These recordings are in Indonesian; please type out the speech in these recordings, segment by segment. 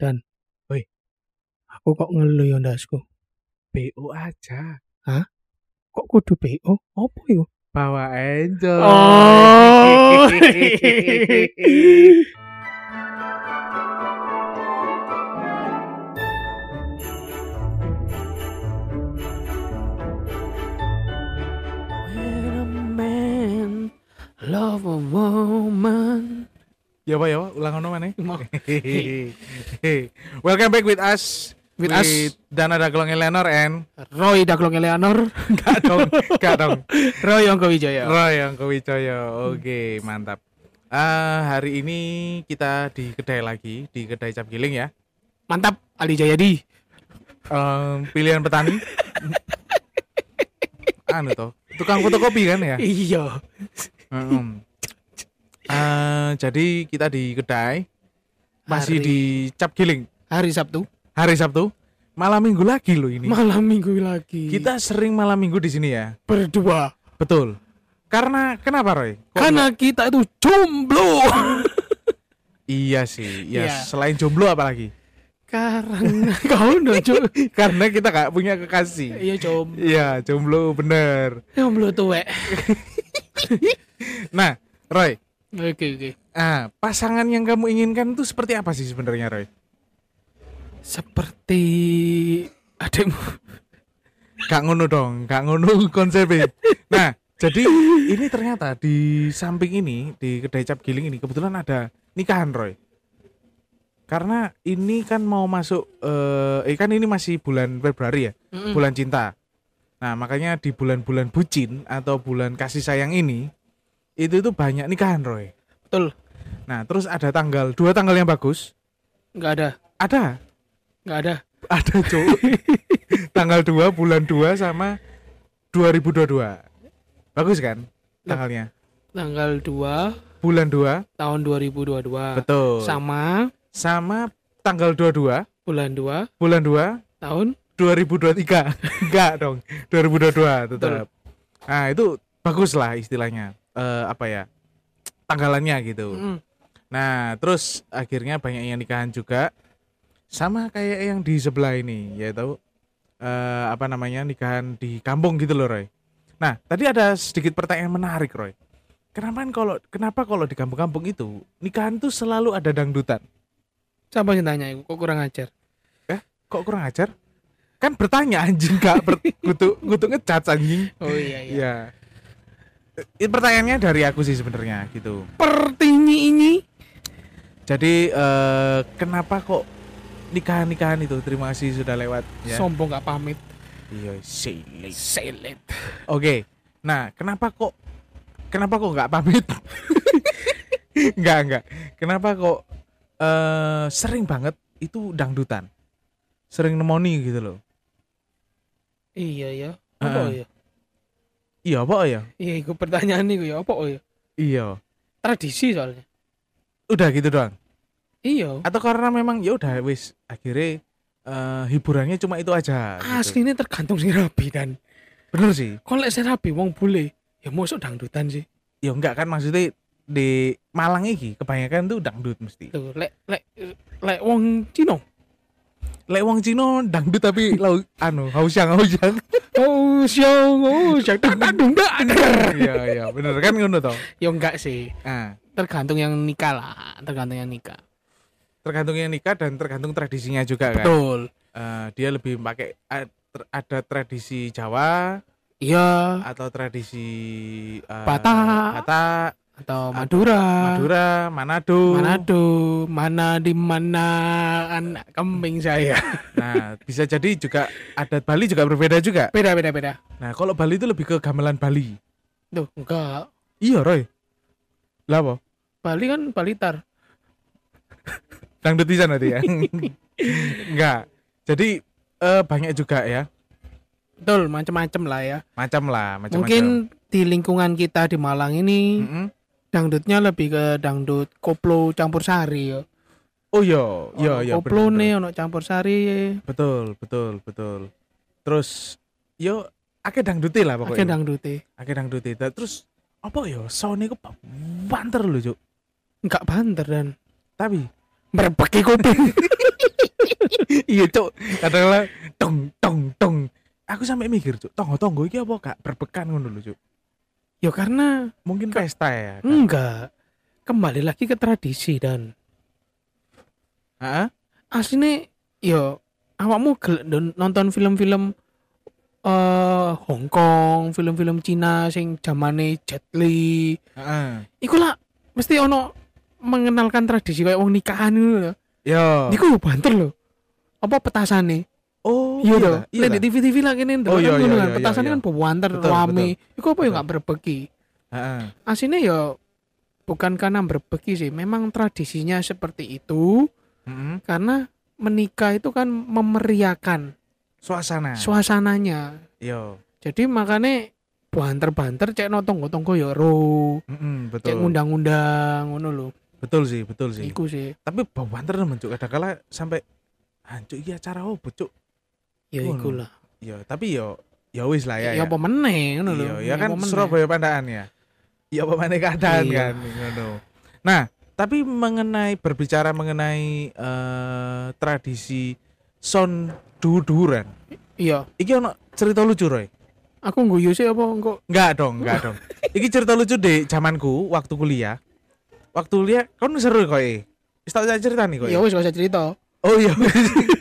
Dan. Woi. Aku kok ngeluh ya ndasku. BO aja. Kok kudu PO? Apa yo? Bawa enjoy. Oh. When a man love a woman. Ya Pak ya, ulang ono mana? Mau. Welcome back with us. With us. Dana Daglong Eleanor and Roy Daglong Eleanor. Gak dong, gak dong. Roy Yongko Wijaya. Roy yang Wicoyo. Oke, mantap. Ah, hari ini kita di kedai lagi, di kedai cap giling ya. Mantap Ali Jayadi. Em, pilihan petani. anu toh, tukang fotokopi kan ya. Iya. Mm-mm. Eh, jadi kita di kedai masih Hari- di cap giling Hari Sabtu, hari Sabtu malam minggu lagi loh ini. malam minggu lagi. Kita sering malam minggu di sini ya. berdua. Betul. Karena kenapa Roy? Kok Karena kita itu jomblo. Iya sih. Ya, Iya. selain jomblo apalagi? Karena kau nojo. Karena kita gak punya kekasih. Iya jomblo. Iya, jomblo bener. Jomblo tuwek. Nah, Roy, Oke oke. ah, pasangan yang kamu inginkan itu seperti apa sih sebenarnya, Roy? Seperti adekmu. Gak ngono dong, gak ngono konsepnya. Nah, jadi ini ternyata di samping ini di kedai cap giling ini kebetulan ada nikahan Roy. Karena ini kan mau masuk eh eh, kan ini masih bulan Februari ya, Mm-mm. bulan cinta. Nah, makanya di bulan-bulan bucin atau bulan kasih sayang ini itu itu banyak nikahan Roy. Betul. Nah, terus ada tanggal, dua tanggal yang bagus. Nggak ada. Ada, Nggak ada. ada cowok. tanggal 2 bulan 2 sama 2022. Bagus kan tanggalnya? Tanggal 2 Bulan 2, tahun 2022. betul. Sama Sama tanggal 22 bulan 2 bulan 2 tahun 2023. Enggak dong, 2022 tetap. Nah, itu bagus lah istilahnya. Eh apa ya? Tanggalannya gitu. Mm. Nah, terus akhirnya banyak yang nikahan juga. Sama kayak yang di sebelah ini, yaitu eh apa namanya? nikahan di kampung gitu loh, Roy. Nah, tadi ada sedikit pertanyaan menarik, Roy. Kenapa kalau kenapa kalau di kampung-kampung itu nikahan tuh selalu ada dangdutan? Siapa yang tanya kok kurang ajar? Kok kurang ajar? Kan bertanya anjing gak ber, kutu kutu ngecat anjing. Oh iya iya. Iya. Ini pertanyaannya dari aku sih sebenarnya gitu. Pertinyi ini Jadi eh, kenapa kok nikahan-nikahan itu? Terima kasih sudah lewat ya. sombong nggak pamit. Iya, silik. Selet. Oke. Nah, kenapa kok kenapa kok nggak pamit? Enggak, enggak. Kenapa kok eh sering banget itu dangdutan? Sering nemoni gitu loh. Iya ya. Apa Heeh. ya? Iya, apa ya? Iya, itu pertanyaan nih ya. Apa ya? Iya. Tradisi soalnya. Udah gitu doang. Iya. Atau karena memang ya udah wis akhirnya eh hiburannya cuma itu aja. gitu. Aslinya tergantung sing rabi dan Bener sih. kalau lek sing rabi wong bule ya mosok dangdutan sih. Ya enggak kan maksudnya di Malang iki kebanyakan tuh dangdut mesti. Tuh, lek lek lek wong Cina. Lek wong Cino dangdut tapi lau anu hausyang hausyang. Siang, oh, siang, tak tak dung tak. Iya iya bener kan ngono toh. Ya enggak sih. Nah, Tergantung yang nikah lah, tergantung yang nikah. tergantung yang nikah dan tergantung tradisinya juga kan. Betul. Eh, dia lebih pakai ter- ada tradisi Jawa Iya, atau tradisi eh, Batak. Batak, atau Madura. Madura, Manado. Manado, mana di mana anak kambing saya. Nah, bisa jadi juga adat Bali juga berbeda juga. Beda beda beda. Nah, kalau Bali itu lebih ke gamelan Bali. Tuh, enggak. Iya, Roy. Lah apa? Bali kan Balitar. Dangdut di sana ya. Enggak. Jadi eh, banyak juga ya. Betul, macam-macam lah ya. Macam lah, macam-macam. Mungkin di lingkungan kita di Malang ini Mm-mm. Dangdutnya lebih ke dangdut koplo campur sari ya. Oh iya, iya iya Koplo nih ono campur sari. Betul, betul, betul. Terus yo akeh dangdute lah pokoknya. dangdute. Akeh dangdute. Terus apa yo sound iku banter lho, Cuk. Enggak banter dan Tapi merebeki kuping. iya cuk kadang tong tong tong aku sampai mikir cuk tonggo tonggo iki apa gak berbekan ngono lho cuk Ya karena mungkin pesta ya kan? enggak kembali lagi ke tradisi dan Heeh. aslinya ya awakmu nonton film-film eh Hong Kong, film-film Cina sing zamane Jet Li. Heeh. Iku lah mesti ono mengenalkan tradisi kayak wong nikahan ngono lho. Yo. Iku banter lho. Apa petasane? Oh, iya toh. Iya di TV-TV lah kene Oh, iya, kan iya, ngono iya, kan. iya, Petasane iya. kan Betul, rame. Iku apa ya gak berbeki? Heeh. Aslinya ya bukan karena berbeki sih, memang tradisinya seperti itu Heeh. karena menikah itu kan memeriahkan Suasana. suasananya. Yo. Jadi makanya banter-banter cek no tonggo-tonggo ya ro, Heeh, cek betul. ngundang-undang ngono lho. Betul sih, betul sih. Iku sih. Tapi banter temen cuk kadang kala sampai hancur iya acara opo cuk. Ya iku lah. Yo, tapi yo ya wis lah ya. Ya apa meneh ngono lho. Iya, ya kan apa meneh. Surabaya Pandaan ya. Ya apa mana keadaan Iya. kan ngono. Nah, tapi mengenai berbicara mengenai eh, tradisi son duduran. Iya, Iki ono cerita lucu Roy. aku guyu sih apa kok Enggak dong, enggak dong. Iki cerita lucu deh zamanku waktu kuliah. Waktu kuliah kon seru kok eh. Tak cerita nih kok. ya wis gak usah cerita. Oh iya.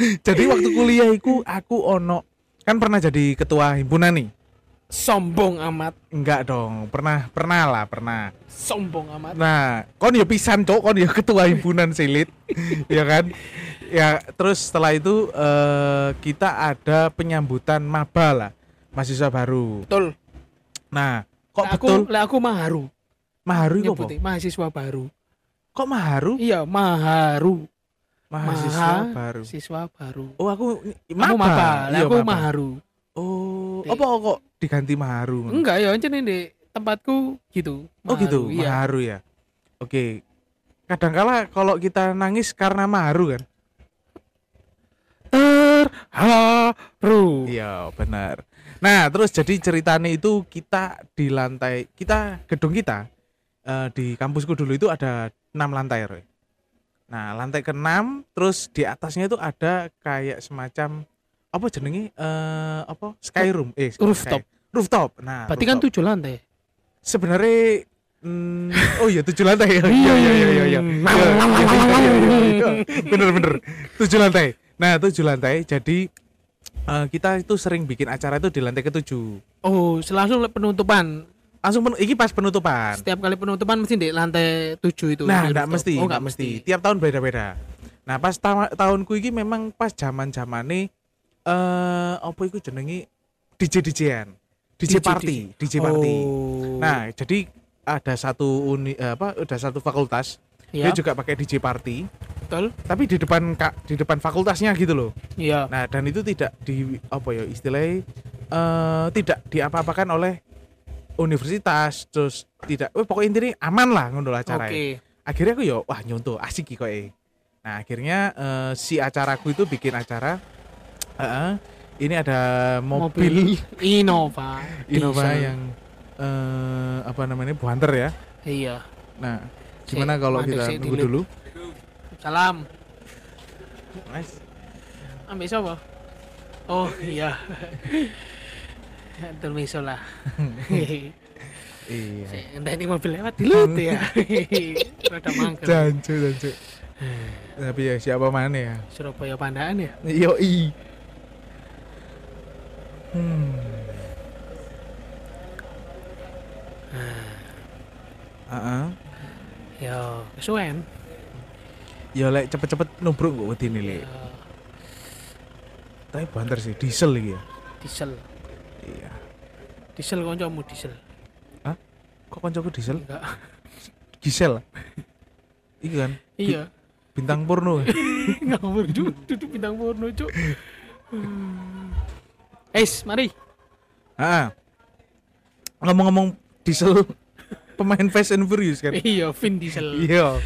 jadi waktu kuliah iku aku ono kan pernah jadi ketua himpunan nih. Sombong amat, Enggak dong, pernah pernah lah, pernah. sombong amat. Nah, kon ya pisan cok, kon ya ketua himpunan silit, ya kan? Ya, terus setelah itu eh, kita ada penyambutan maba lah, mahasiswa baru. Betul. Nah, kok aku, betul lah aku maharu. maharu? Nyebutnya mahasiswa baru. Kok maharu? Iya, maharu. Mahasiswa baru. Siswa baru. Oh, aku Kamu maba, lah Iya, aku maba. maharu. Oh, apa kok diganti maharu? Enggak ya, aja di tempatku gitu. Oh gitu, Maharu, Iya. maharu ya. Oke. Kadangkala kalau kita nangis karena maharu kan? Terharu. Iya, benar. Nah, terus jadi ceritanya itu kita di lantai kita gedung kita eh, di kampusku dulu itu ada enam lantai, Roy. Nah, lantai ke-6 terus di atasnya itu ada kayak semacam apa jenenge eh apa skyroom eh Rooftop. sky- rooftop. Nah, Berarti kan rooftop. tujuh lantai. sebenarnya mm, oh iya tujuh lantai ya iya iya iya iya iya Hmm. Bener bener tujuh lantai nah tujuh lantai jadi eh, kita itu sering bikin acara itu di lantai ketujuh Oh, langsung penutupan. Langsung pen, iki pas penutupan. Setiap kali penutupan mesti di lantai tujuh itu. nah enggak mesti Oh, enggak mesti. tiap tahun beda beda nah pas ta- tahunku iki memang pas zaman zamane eh apa itu jenenge DJ DJan DJ DJ. party DJ party. Oh. nah jadi ada satu uni eh, apa ada satu fakultas. Ya, dia juga pakai DJ party. Betul. tapi di depan kak di depan fakultasnya gitu loh. Iya. nah dan itu tidak di apa ya istilahnya eh tidak diapa-apakan oleh universitas terus tidak eh, pokoknya intinya aman lah ngono lah Oke. acaranya akhirnya aku ya wah nyontoh asik kok eh nah akhirnya eh, si acaraku itu bikin acara eh, ini ada mobil, Innova. Innova Diesel. yang eh, apa namanya buanter ya Iya. nah gimana Sik, kalau kita nunggu dulu Salam. nice Ambil siapa? Oh iya. Termiso lah. iya Entah ini mobil lewat dilut ya. Rada mangkel. Jancu, jancu. Tapi ya siapa mana ya? Surabaya Pandaan ya. Yo i. Hmm. Heeh. Yo, kesuwen. Ya lek cepet-cepet nubruk kok wedi nih lek. Yo, Tapi banter sih diesel iki ya. diesel. Iya. Diesel koncomu diesel. Kok koncoku diesel? Enggak. Gisel. Iki kan Iya. bintang porno. Ngawur cuk, duduk bintang porno cuk. Es, mari. Heeh. Ngomong-ngomong diesel pemain Fast and Furious kan. Iya, Vin Diesel. Iya.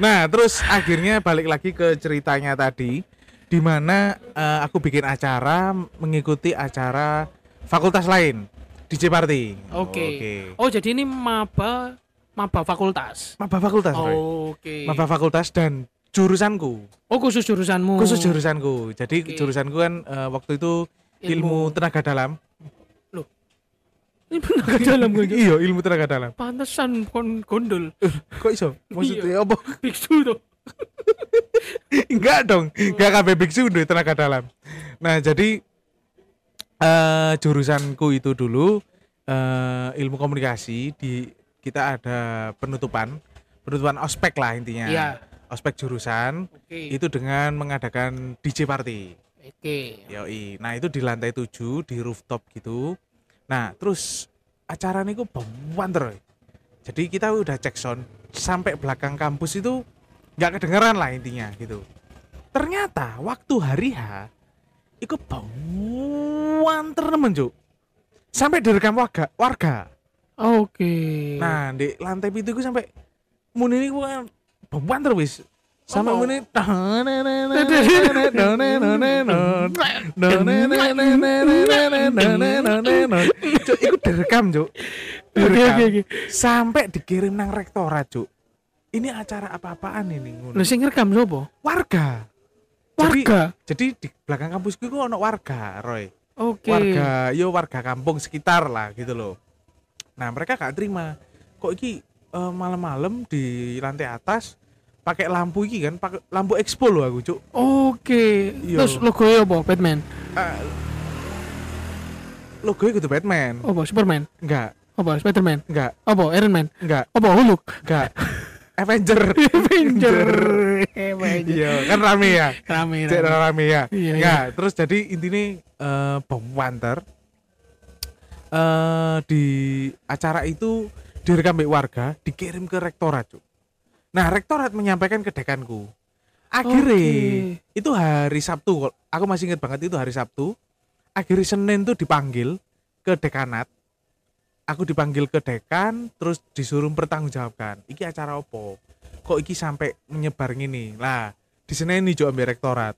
Nah, terus akhirnya balik lagi ke ceritanya tadi di mana eh, aku bikin acara mengikuti acara fakultas lain DJ party. Oke. Oke. Oh, jadi ini maba maba fakultas. Maba fakultas, Roy. Oke. Maba fakultas dan jurusanku Oh, khusus jurusanmu. khusus jurusanku jadi Oke. jurusanku kan eh, waktu itu ilmu tenaga dalam Ilmu tenaga dalam gue. iya ilmu tenaga dalam Pantesan kon gondol. kok iso maksudnya apa Biksu tuh. enggak dong enggak kabeh biksu duwe tenaga dalam nah jadi eh jurusanku itu dulu eh ilmu komunikasi di kita ada penutupan penutupan ospek lah intinya Iya. ospek jurusan Oke. itu dengan mengadakan DJ party Oke. Yoi. Nah itu di lantai 7 di rooftop gitu. Nah terus acara kok banter. Jadi kita udah cek sound sampai belakang kampus itu nggak kedengeran lah intinya gitu. Ternyata waktu hari H itu banter temen Cuk. Sampai direkam warga. warga. Oke. Nah di lantai itu gue sampai muni ini gue banter wis. Sampai Oh. muni Cuk, iku direkam, Cuk. Direkam. Sampai dikirim nang rektorat, Cuk. Ini acara apa-apaan ini ngono. Lho sing ngerekam sapa? Warga. Jadi, Warga. jadi di belakang kampusku itu ono warga, Roy. Oke. Warga, yo warga kampung sekitar lah gitu loh. Nah, mereka gak terima. Kok iki eh, malam-malam di lantai atas pakai lampu iki kan, pakai lampu expo loh aku, Cuk. Oke. Iya. Terus logonya apa? Batman. Eh, logonya gitu Batman. Apa? Superman. Enggak, Apa? Spiderman. enggak, Apa? Iron Man. enggak, Apa? Hulk. enggak. Avenger. Avenger. Iya, kan rame ya. Rame. Cek rame. rame ya. Iya, Ya, terus jadi intinya eh bom wanter eh di acara itu direkam warga, dikirim ke rektorat, Cuk. Nah, rektorat menyampaikan ke dekanku. Akhirnya Oke. itu hari Sabtu. Aku masih ingat banget itu hari Sabtu. Akhirnya Senin tuh dipanggil ke dekanat. Aku dipanggil ke dekan, terus disuruh bertanggungjawabkan. Iki acara opo? Kok iki sampai menyebar gini? Lah, di Senin ini juga ambil rektorat.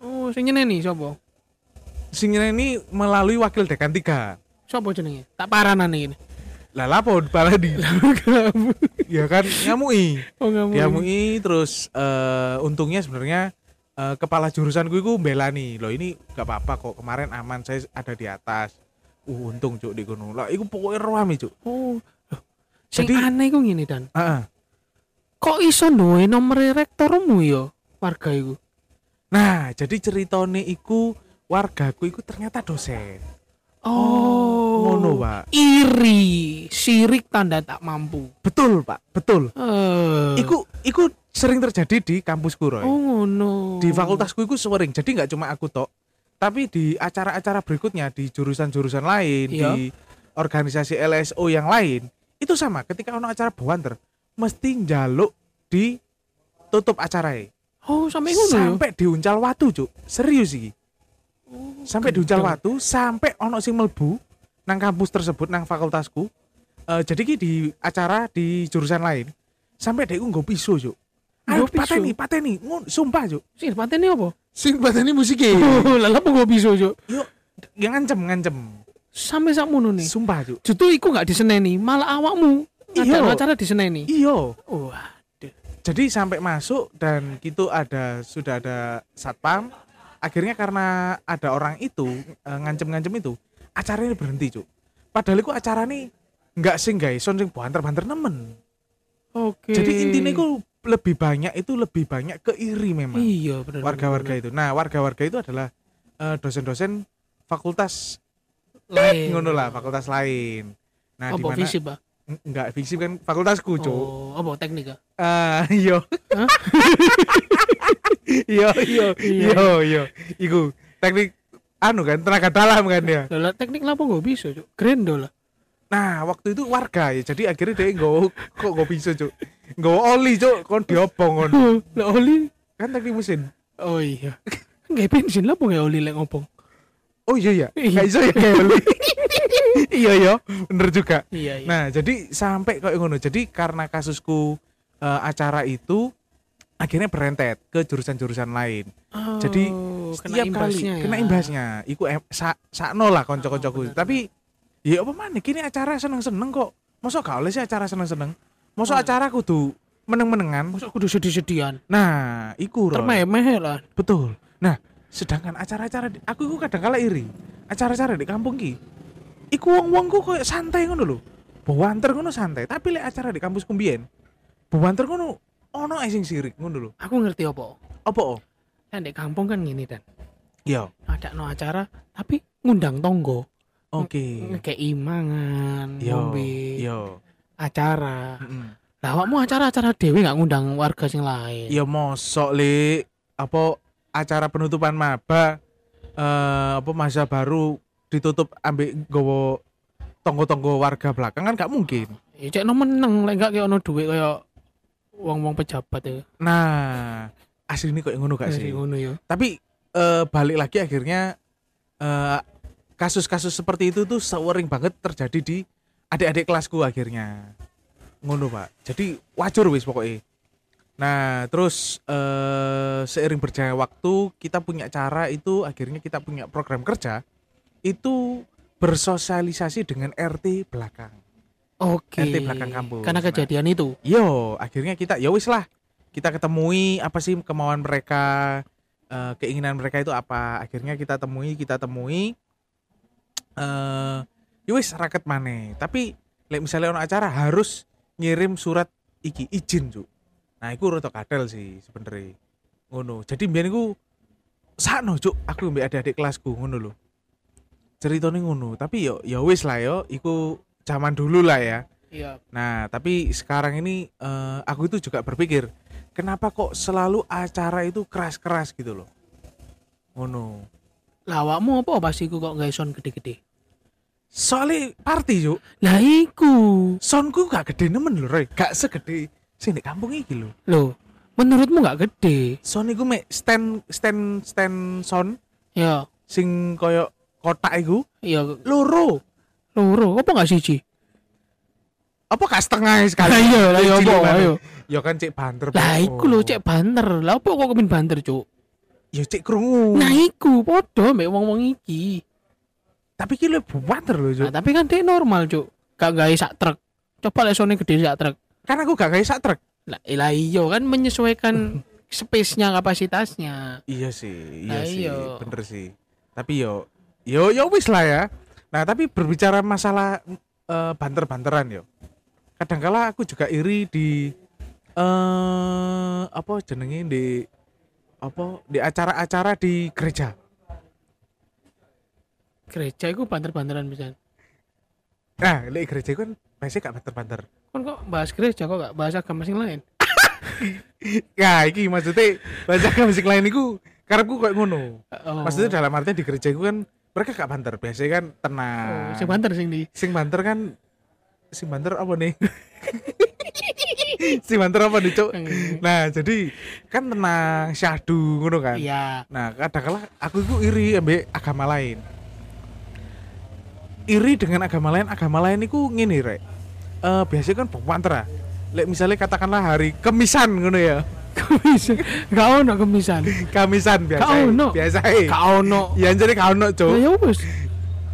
Oh, sing nyeneni sapa? Sing ini melalui wakil dekan 3. Sapa jenenge? Tak paranan iki. Lah lapo baladi. ya kan ngamui. Oh, enggak Diamui terus eh untungnya sebenarnya eh, kepala jurusanku itu belani. Loh ini gak apa-apa kok kemarin aman saya ada di atas. Uh, untung cuk di gunung. Lah iku pokoknya rame cuk. Oh. loh, Sing Jadi- aneh iku ngene dan. Heeh. Kok iso duwe nomor rektormu ya warga iku? Nah, jadi ceritane iku wargaku iku ternyata dosen. Oh. Ngono, Pak. Iri, sirik tanda tak mampu. Betul, Pak. Betul. Eh. Iku iku sering terjadi di kampusku, Roy. Oh ngono. di fakultasku itu sering jadi nggak cuma aku tok tapi di acara-acara berikutnya di jurusan-jurusan lain Iya. di organisasi LSO yang lain itu sama ketika ono acara banter mesti njaluk di tutup acara Oh, sampai ngono. ya? sampai diuncal watu cuk serius sih Oh, sampai diuncal watu sampai ono sing melbu nang kampus tersebut nang fakultasku Eh, jadi ki di acara di jurusan lain sampai dia nggak pisau cuk Ayo pisu? pateni pateni sumpah cuk Sing patene apa? Sing pateni musiknya Oh, lah apa kok bisa, Cuk? Yuk, yang ngancem ngancem. Sampai sakmono nih. Sumpah, Cuk. Justru iku gak diseneni, malah awakmu Iya. ada acara diseneni. Iyo. Wah, Jadi sampai masuk dan gitu ada sudah ada satpam. Akhirnya karena ada orang itu eh, ngancem-ngancem itu, acaranya berhenti, Cuk. Padahal itu acara nih nggak sing guys, sing banter-banter nemen. oke. Jadi intinya itu lebih banyak itu lebih banyak keiri memang iya benar. warga-warga itu. Nah, warga-warga itu adalah eh, dosen-dosen fakultas lain. ngono lah, fakultas lain. Nah, di apa mana Pak? enggak fisip kan fakultasku, Cuk. Oh, apa teknik, ah? Ah, iya. Iya, iya, Iya. iya. Iku teknik anu kan tenaga dalam kan ya. Lah teknik lah apa gak bisa, Cuk? Grendo lah. Nah, waktu itu warga ya. Jadi akhirnya dia nggawa kok nggak bisa, Cuk. Nggawa oli, Cuk. Kon diobong kon. Lah oli. Kan teknik mesin. Oh iya. Gak bensin lah gak oli lek ngopong. Oh iya ya. Iya. Gak iso ya kayak oli. iya ya, bener juga. Iya, iya. Nah, jadi sampai kok ngono. Jadi karena kasusku eh, acara itu akhirnya berentet ke jurusan-jurusan lain. Oh, jadi kena setiap imbasnya kali ya. kena imbasnya iku em, sa, sakno lah konco-koncoku bener, tapi ya apa mana kini acara seneng-seneng kok masa gak oleh sih acara seneng-seneng masa Oh. acara kudu meneng-menengan. Masa kudu sedih-sedihan. Nah, iku Roy. Termeh-meh lah. Betul. Nah, sedangkan acara-acara di- aku iku kadang kala iri. Acara-acara di kampung ki. Iku wong-wong ku koyo santai ngono lho. Bawanter ngono santai, tapi lek acara di kampus kumbien. Bawanter ngono ono ae sing sirik ngono lho. Aku ngerti apa. Apa? oh? Kan di kampung kan gini dan Iya. ada no acara tapi ngundang tonggo. Oke. Kayak imangan, Yo, ngombe, yo. acara. Mm-mm. Lah awakmu acara-acara dewe nggak ngundang warga sing lain. Ya mosok le apa acara penutupan maba eh apa masa baru ditutup ambek gowo tonggo-tonggo warga belakang kan gak mungkin. Ya cek no meneng lek gak kayak ono duit kayak wong-wong pejabat ya. Nah, asli ini kok ngono gak sih? Ngono ya. Tapi eh, balik lagi akhirnya eh, kasus-kasus seperti itu tuh sering banget terjadi di adik-adik kelasku akhirnya. Ngono, Pak. Jadi wajar wis pokoknya. Nah, terus eh, seiring berjalannya waktu kita punya cara itu akhirnya kita punya program kerja itu bersosialisasi dengan RT belakang. Oke. RT belakang kampus. Karena Nah. kejadian itu. Yo, akhirnya kita ya wis lah. Kita ketemui apa sih kemauan mereka, eh, keinginan mereka itu apa. Akhirnya kita temui, kita temui eh ya wis raket maneh. Tapi lek misalnya ono acara harus ngirim surat iki izin, Cuk. Nah, iku rada kadel sih sebenarnya. Ngono. Jadi mbiyen iku sakno, Cuk. Aku mbek adik-adik kelasku ngono lho. Ceritanya ngono, tapi yo ya wis lah yo, iku zaman dulu lah ya. Iya. Nah, tapi sekarang ini eh, aku itu juga berpikir, kenapa kok selalu acara itu keras-keras gitu loh? Ngono. Lah awakmu apa pas iku kok nggak sound gede-gede? Soalnya party yuk, Lah iku. soundku gak gede nemen lho, Roy. Gak segede sini kampung iki lho. Loh, menurutmu nggak gede? Sound iku mek stand stand stand sound Ya, sing koyo kotak iku iya loro. loro. Apa nggak siji? Apa gak setengah sekali? Lah iya, lah iya Cilik apa? Ayo. Ya kan cek banter. Lah iku lho cek banter. Lah apa kok kemin banter, Cuk? Ya cek krungu. Nah iku padha mbek wong-wong iki. tapi ki lu banter loh, Cuk. Nah, tapi kan dia normal, Cuk. Gak gawe sak truk. Coba lek sone gede sak truk. Kan aku gak kayak sak truk. Lah lah iya kan menyesuaikan space-nya, kapasitasnya. Iya sih, iya Nah, sih, iya. bener sih. Tapi yo, yo, yo wis lah ya. Nah, tapi berbicara masalah eh, banter-banteran yo. Kadangkala aku juga iri di eh apa jenenge di apa di acara-acara di gereja. Gereja iku banter-banteran bisa. Nah, di gereja kan biasanya gak banter-banter. Kan kok bahas gereja kok gak bahas agama sing lain? Ya, iki maksudnya bahasa musik lain iku karepku kayak ngono. Oh. Maksudnya dalam artian di gereja iku kan mereka gak banter, biasanya kan Oh, tenang. sing banter sing di. sing banter kan sing banter apa nih sing banter apa nih cuk nah jadi kan tenang syahdu ngono kan Iya. nah kadang kala aku itu iri ambek agama lain iri dengan agama lain agama lain itu ngene rek Eh biasanya kan banter ah. lek misalnya katakanlah hari kemisan ngono ya Kemisan. Gak ono kemisan. kamisan biasa Gak ono. biasa Gak ono. ya jadi kau ono cuk ya wis.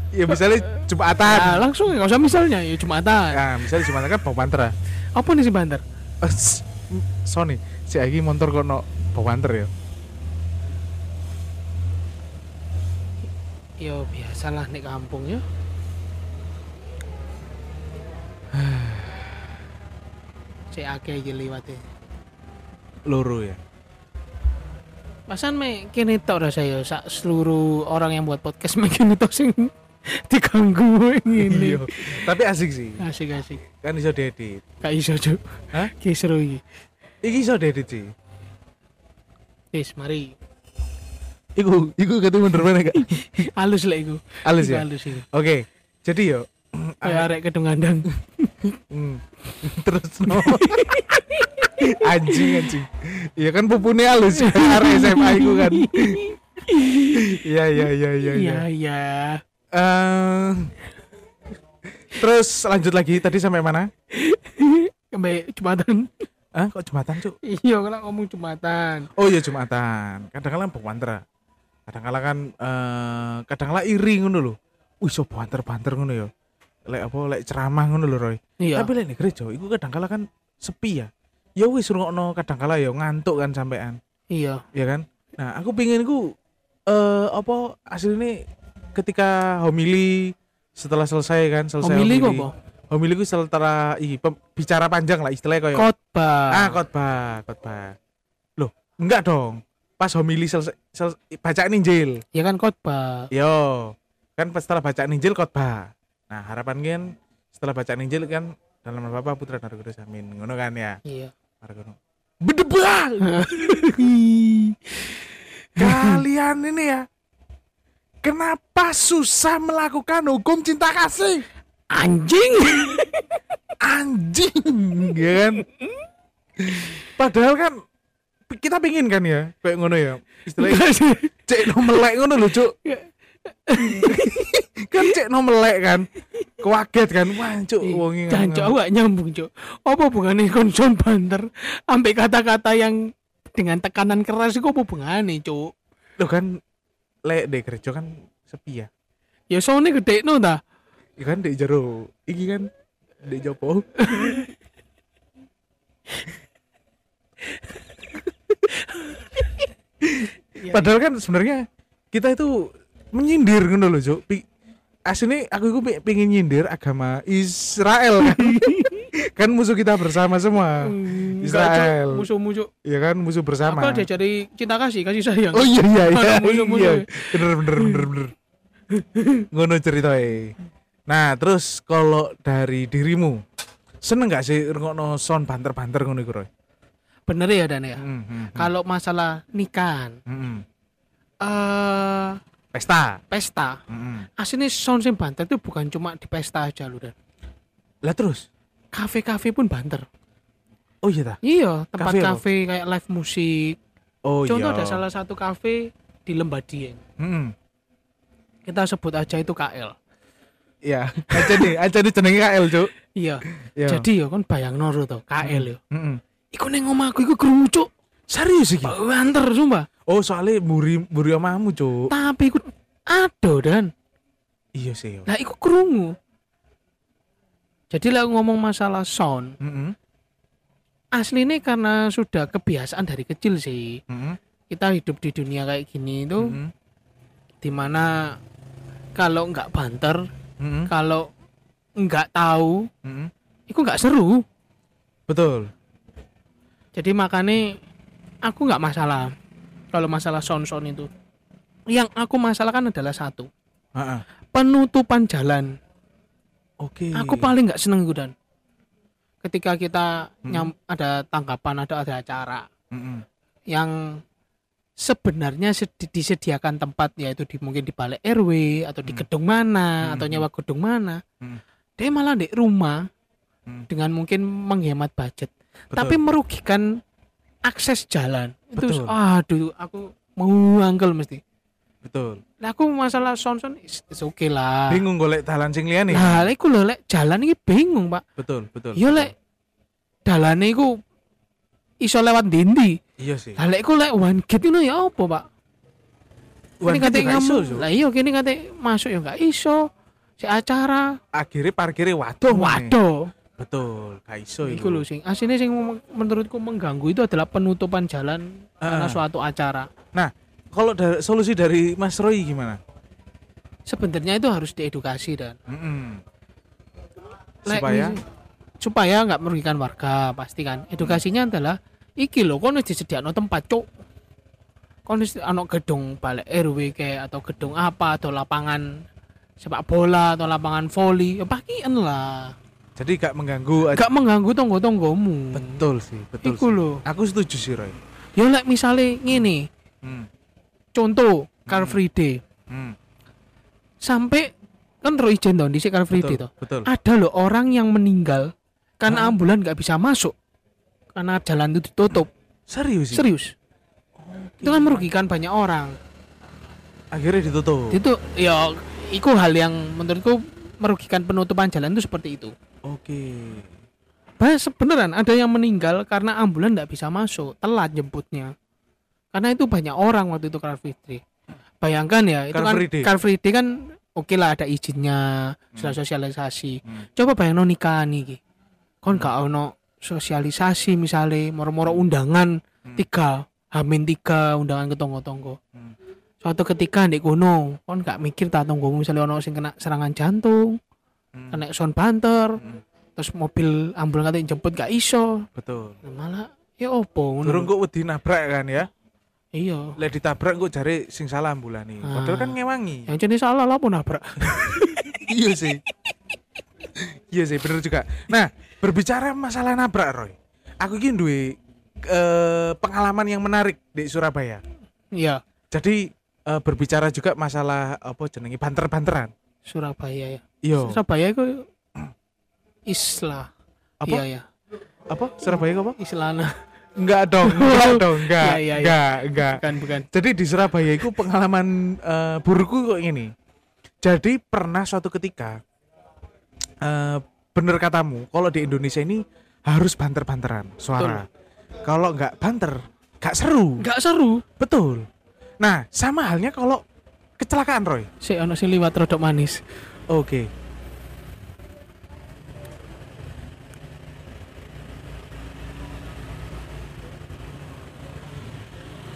ya misalnya jumatan Nah, langsung enggak usah misalnya ya Jumatan. nah misalnya jumatan kan banter ah. Apa nih si banter? Eh, Sony, si Agi motor kok no bawanter ya. Yo biasalah nek kampung ya. Cek akeh iki liwate. Loro ya. Pasan me kene tok rasa ya sak seluruh orang yang buat podcast me kene tok sing diganggu ngene. Iya. Tapi asik sih. Asik asik. Kan iso diedit. Gak iso, Cuk. Hah? Ki seru iki. Iki iso diedit sih. Wis, mari. Iku, iku ketemu bener mana gak? Halus lek iku. Halus ya. Halus iku. Oke. Jadi yo. Kayak arek kedung gandang. Hmm. Terus no. anjing anjing. Iya kan pupune halus ya. Arek SMA iku kan. Iya iya iya iya. Iya, iya. Eh, terus lanjut lagi tadi sampai mana? Sampai Jumatan. Ah, kok jembatan, Cuk? Iya, kalau ngomong Jumatan. Oh iya Jumatan. Kadang-kadang banter. Kadang-kadang kan eh kadang-kadang iri ngono lho. Wih, so banter-banter ngono ya. Lek apa lek ceramah ngono lho, Roy. Iya. Tapi lek gereja iku kadang-kadang kan sepi ya. ya wis rungokno kadang kala ya ngantuk kan sampean iya ya kan nah aku pingin ku eh apa aslinya ketika homili setelah selesai kan selesai homili kok apa? Homili ku setelah iki pem- bicara panjang lah istilahnya kayak khotbah. Ah khotbah khotbah. Loh enggak dong. Pas homili selesai, selesai bacaan Injil ya kan khotbah. Yo kan pas setelah bacaan Injil khotbah. Nah harapan kan setelah bacaan Injil kan dalam nama Bapa Putra dan Roh Kudus amin. Ngono kan ya? Iya. Mari ngono. bedebah kalian ini ya kenapa susah melakukan hukum cinta kasih? Anjing. Anjing ya kan? Padahal kan kita pingin kan ya kayak ngono ya? Istilahnya cek no melek ngono lho cuk. Kan cek no melek kan? Kaget kan? Wah cuk wong iki Jancok aku gak nyambung cok apa hubungannya konson banter kata-kata yang dengan tekanan keras itu apa hubungannya cok lo kan lek deh gereja kan sepi ya? Ya soalnya gede no ta? Ya kan di jero. Iki kan di jopo. Iya. padahal kan sebenarnya kita itu menyindir ngono lho cuk. Pi- aslinya aku itu pengen nyindir agama Israel. kan kan musuh kita bersama semua Hmm, Israel. musuh-musuh ya kan musuh bersama apa dia cari cinta kasih kasih sayang oh iya iya iya, musuh-musuh. iya. bener bener bener bener ngono ceritanya nah terus kalau dari dirimu seneng gak sih ngono sound banter-banter ngono iku Roy? bener ya dan ya Hmm, hmm, hmm. kalau masalah nikahan Hmm, hmm. eh pesta pesta Hmm, hmm. aslinya sound sing banter itu bukan cuma di pesta aja loh dan lah terus kafe-kafe pun banter. Oh iya ta? Iya tempat Kafe kafe kayak live musik. Oh contoh iya ada salah satu kafe di Lembadien Hmm, kita sebut aja itu KL iya aja nih aja nih jenenge KL cuk. Iya. Iya. jadi ya kan bayang noro tuh KL ya. Hmm, hmm. iku neng omahku iku krungu cuk. Serius iki? Banter sumpah. Oh soalnya buri buri omamu cuk. Tapi iku ado dan. Iya sih yo. lah iku krungu jadi lah ngomong masalah sound Hmm, hmm. aslinya karena sudah kebiasaan dari kecil sih Hmm, kita hidup di dunia kayak gini itu hmm. di mana kalau nggak banter Hmm, kalau nggak tahu hmm. itu nggak seru betul jadi makanya aku nggak masalah kalau masalah sound sound itu yang aku masalahkan adalah satu Heeh. penutupan jalan Oke. aku paling nggak seneng itu dan ketika kita Hmm. nyam, ada tanggapan ada ada acara Mm-mm. yang sebenarnya sedi- disediakan tempat yaitu di mungkin di balik RW atau di Hmm. gedung mana Hmm. atau nyewa gedung mana Hmm. dia malah di rumah Hmm. dengan mungkin menghemat budget Betul. tapi merugikan akses jalan itu Betul. aduh aku mau angkel mesti betul. lah aku masalah sound sound is, oke lah Bingung golek dalan sing liyane. lah lek iku lho lek jalan iki bingung pak Betul, betul. yo betul. lek dalane iku iso lewat dindi Iya sih. lah lek iku lek one gate itu ya apa pak One ini kate ngomong Cuk. lah iya kini kate masuk ya nggak iso si acara Akhirnya parkirnya waduh. waduh Betul, gak iso iku lho sing aslinya sing menurutku mengganggu itu adalah penutupan jalan karena Ah. suatu acara Kalau dari solusi dari Mas Roy gimana? sebenarnya itu harus diedukasi dan Mm-mm. Lek Supaya ngisi- supaya nggak merugikan warga pasti kan edukasinya adalah iki lho kon wis disediakno tempat cuk kon wis ana gedung balik RW kayak atau gedung apa atau lapangan sepak bola atau lapangan voli ya pakaian lah jadi gak mengganggu gak mengganggu tonggo-tonggomu Betul sih, betul. iku sih. lho Aku setuju sih Roy. ya lek misale ngene Hmm. Contoh Car Hmm. Free Day Hmm. sampai kan terus ijen dong di Car Free Day Betul, toh betul. ada loh orang yang meninggal karena Hah? ambulan nggak bisa masuk karena jalan itu ditutup Serius sih. serius itu kan merugikan banyak orang Akhirnya ditutup. itu ya itu hal yang menurutku merugikan penutupan jalan itu seperti itu Oke. Bahas beneran ada yang meninggal karena ambulan nggak bisa masuk telat jemputnya karena itu banyak orang waktu itu Car Free Day bayangkan ya itu Car kan Free Day. Car Free Day kan oke lah ada izinnya sudah sosialisasi Hmm. coba bayang nikahan nih kon gak ono sosialisasi misalnya moro-moro undangan Hmm. tiga hamin tiga undangan ke tonggo-tonggo Hmm. suatu ketika di kono kon gak mikir tak tonggo misalnya ono sing kena serangan jantung Hmm. kena sound banter Hmm. terus mobil ambulan katanya jemput gak iso betul Nah, malah ya opo. Durung kok wedi nabrak kan ya iya. Lek ditabrak kok jare sing salah ambulane padahal Ah. kan ngewangi. Yang jenis salah lah pun nabrak. Iya sih. Iya sih bener juga. Nah berbicara masalah nabrak Roy. Aku ini duwe eh, pengalaman yang menarik di Surabaya. Iya. Jadi eh, berbicara juga masalah apa jenenge banter-banteran. Surabaya ya. Iya. Surabaya itu islah. Apa? iya ya apa? Surabaya apa? Islana enggak dong enggak dong enggak Iya, iya, iya. enggak enggak. Bukan bukan. Jadi di Surabaya itu pengalaman eh, burukku kok ini. Jadi pernah suatu ketika eh bener katamu kalau di Indonesia ini harus banter-banteran suara. Kalau nggak banter nggak seru. Nggak seru. Betul. Nah sama halnya kalau kecelakaan Roy. Si ono sing liwat rodok manis. Oke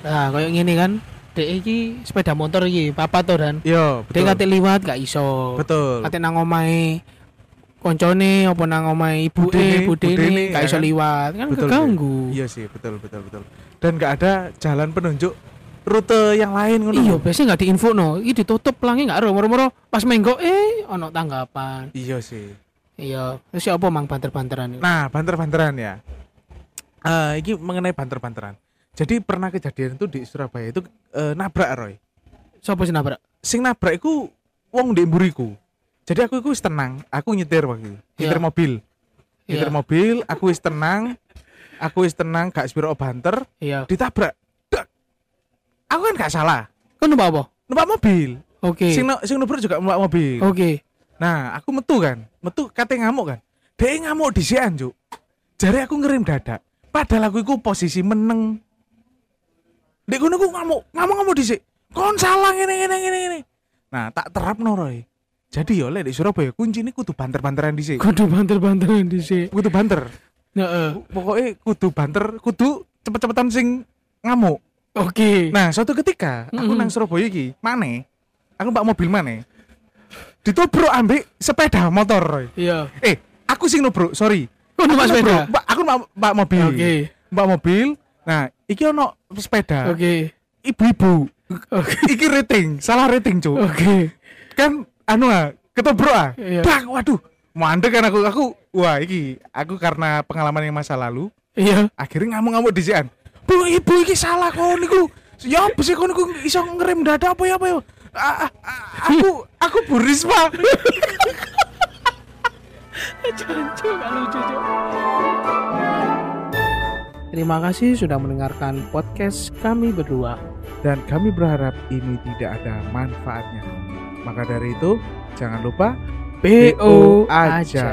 nah kayak gini kan dek iki sepeda motor iki papa tuh dan? Yo dia betul. kate liwat gak iso. Betul. Kate nang omahe koncone apa nang omahe ibu Budene, gak ya iso kan? liwat. Kan Betul, keganggu. Iya sih betul betul betul. Dan nggak ada jalan penunjuk rute yang lain ngono iya biasanya gak diinfo no ini ditutup pelangnya gak ada moro-moro pas menggo eh ono tanggapan. Iya sih. Iya terus ya apa mang? Banter-banteran Nah, banter-banteran ya. Eh, ini mengenai banter-banteran. Jadi pernah kejadian itu di Surabaya itu eh, nabrak Roy. siapa sih nabrak Sing nabrak iku wong di. Jadi aku iku wis tenang, aku nyetir waktu itu. Nyetir Iya. mobil. Nyetir Iya. mobil, aku wis tenang. Aku wis tenang, gak spiro banter, iya ditabrak. Dak. Aku kan gak salah. kau numpak apa Numpak mobil. oke Sing no- sing nabrak juga numpak mobil. oke Nah, aku metu kan, metu kate ngamuk kan. Dia ngamuk di sian, Cuk. Jari aku ngerim dadak. Padahal aku iku posisi meneng. Dek kono aku ngamuk, ngamuk-ngamuk dhisik. Kon salah ngene ngene ngene ngene. Nah, tak terap Roy. Jadi yo lek di Surabaya kunci ini kudu banter-banteran dhisik. kudu banter-banteran di sini Kudu banter. Heeh. Pokoknya kudu banter, kudu cepet-cepetan sing ngamuk. oke Nah, suatu ketika aku Mm-mm. nang Surabaya iki, mana? Aku mbak mobil mana? Ditobrok ambek sepeda motor, Roy. iya Eh, aku sing nubruk, sorry. Aku sepeda nubruk, Mbak, aku mbak, mbak mobil. oke Mbak mobil. Nah, iki ono sepeda. oke Ibu-ibu. oke Iki rating, salah rating, Cuk. oke Kan anu ah, ketobro ah. Iya. Dak, waduh. Mandek kan aku, aku wah iki aku karena pengalaman yang masa lalu iya akhirnya ngamuk-ngamuk di Bu, ibu iki salah kok niku. Ya apa sih kok niku iso ngerem dada apa ya apa ya? A- a- a- aku aku Bu Risma. Jancu, gak lucu, Cuk. Terima kasih sudah mendengarkan podcast kami berdua. dan kami berharap ini tidak ada manfaatnya. Maka dari itu, jangan lupa BO aja. aja.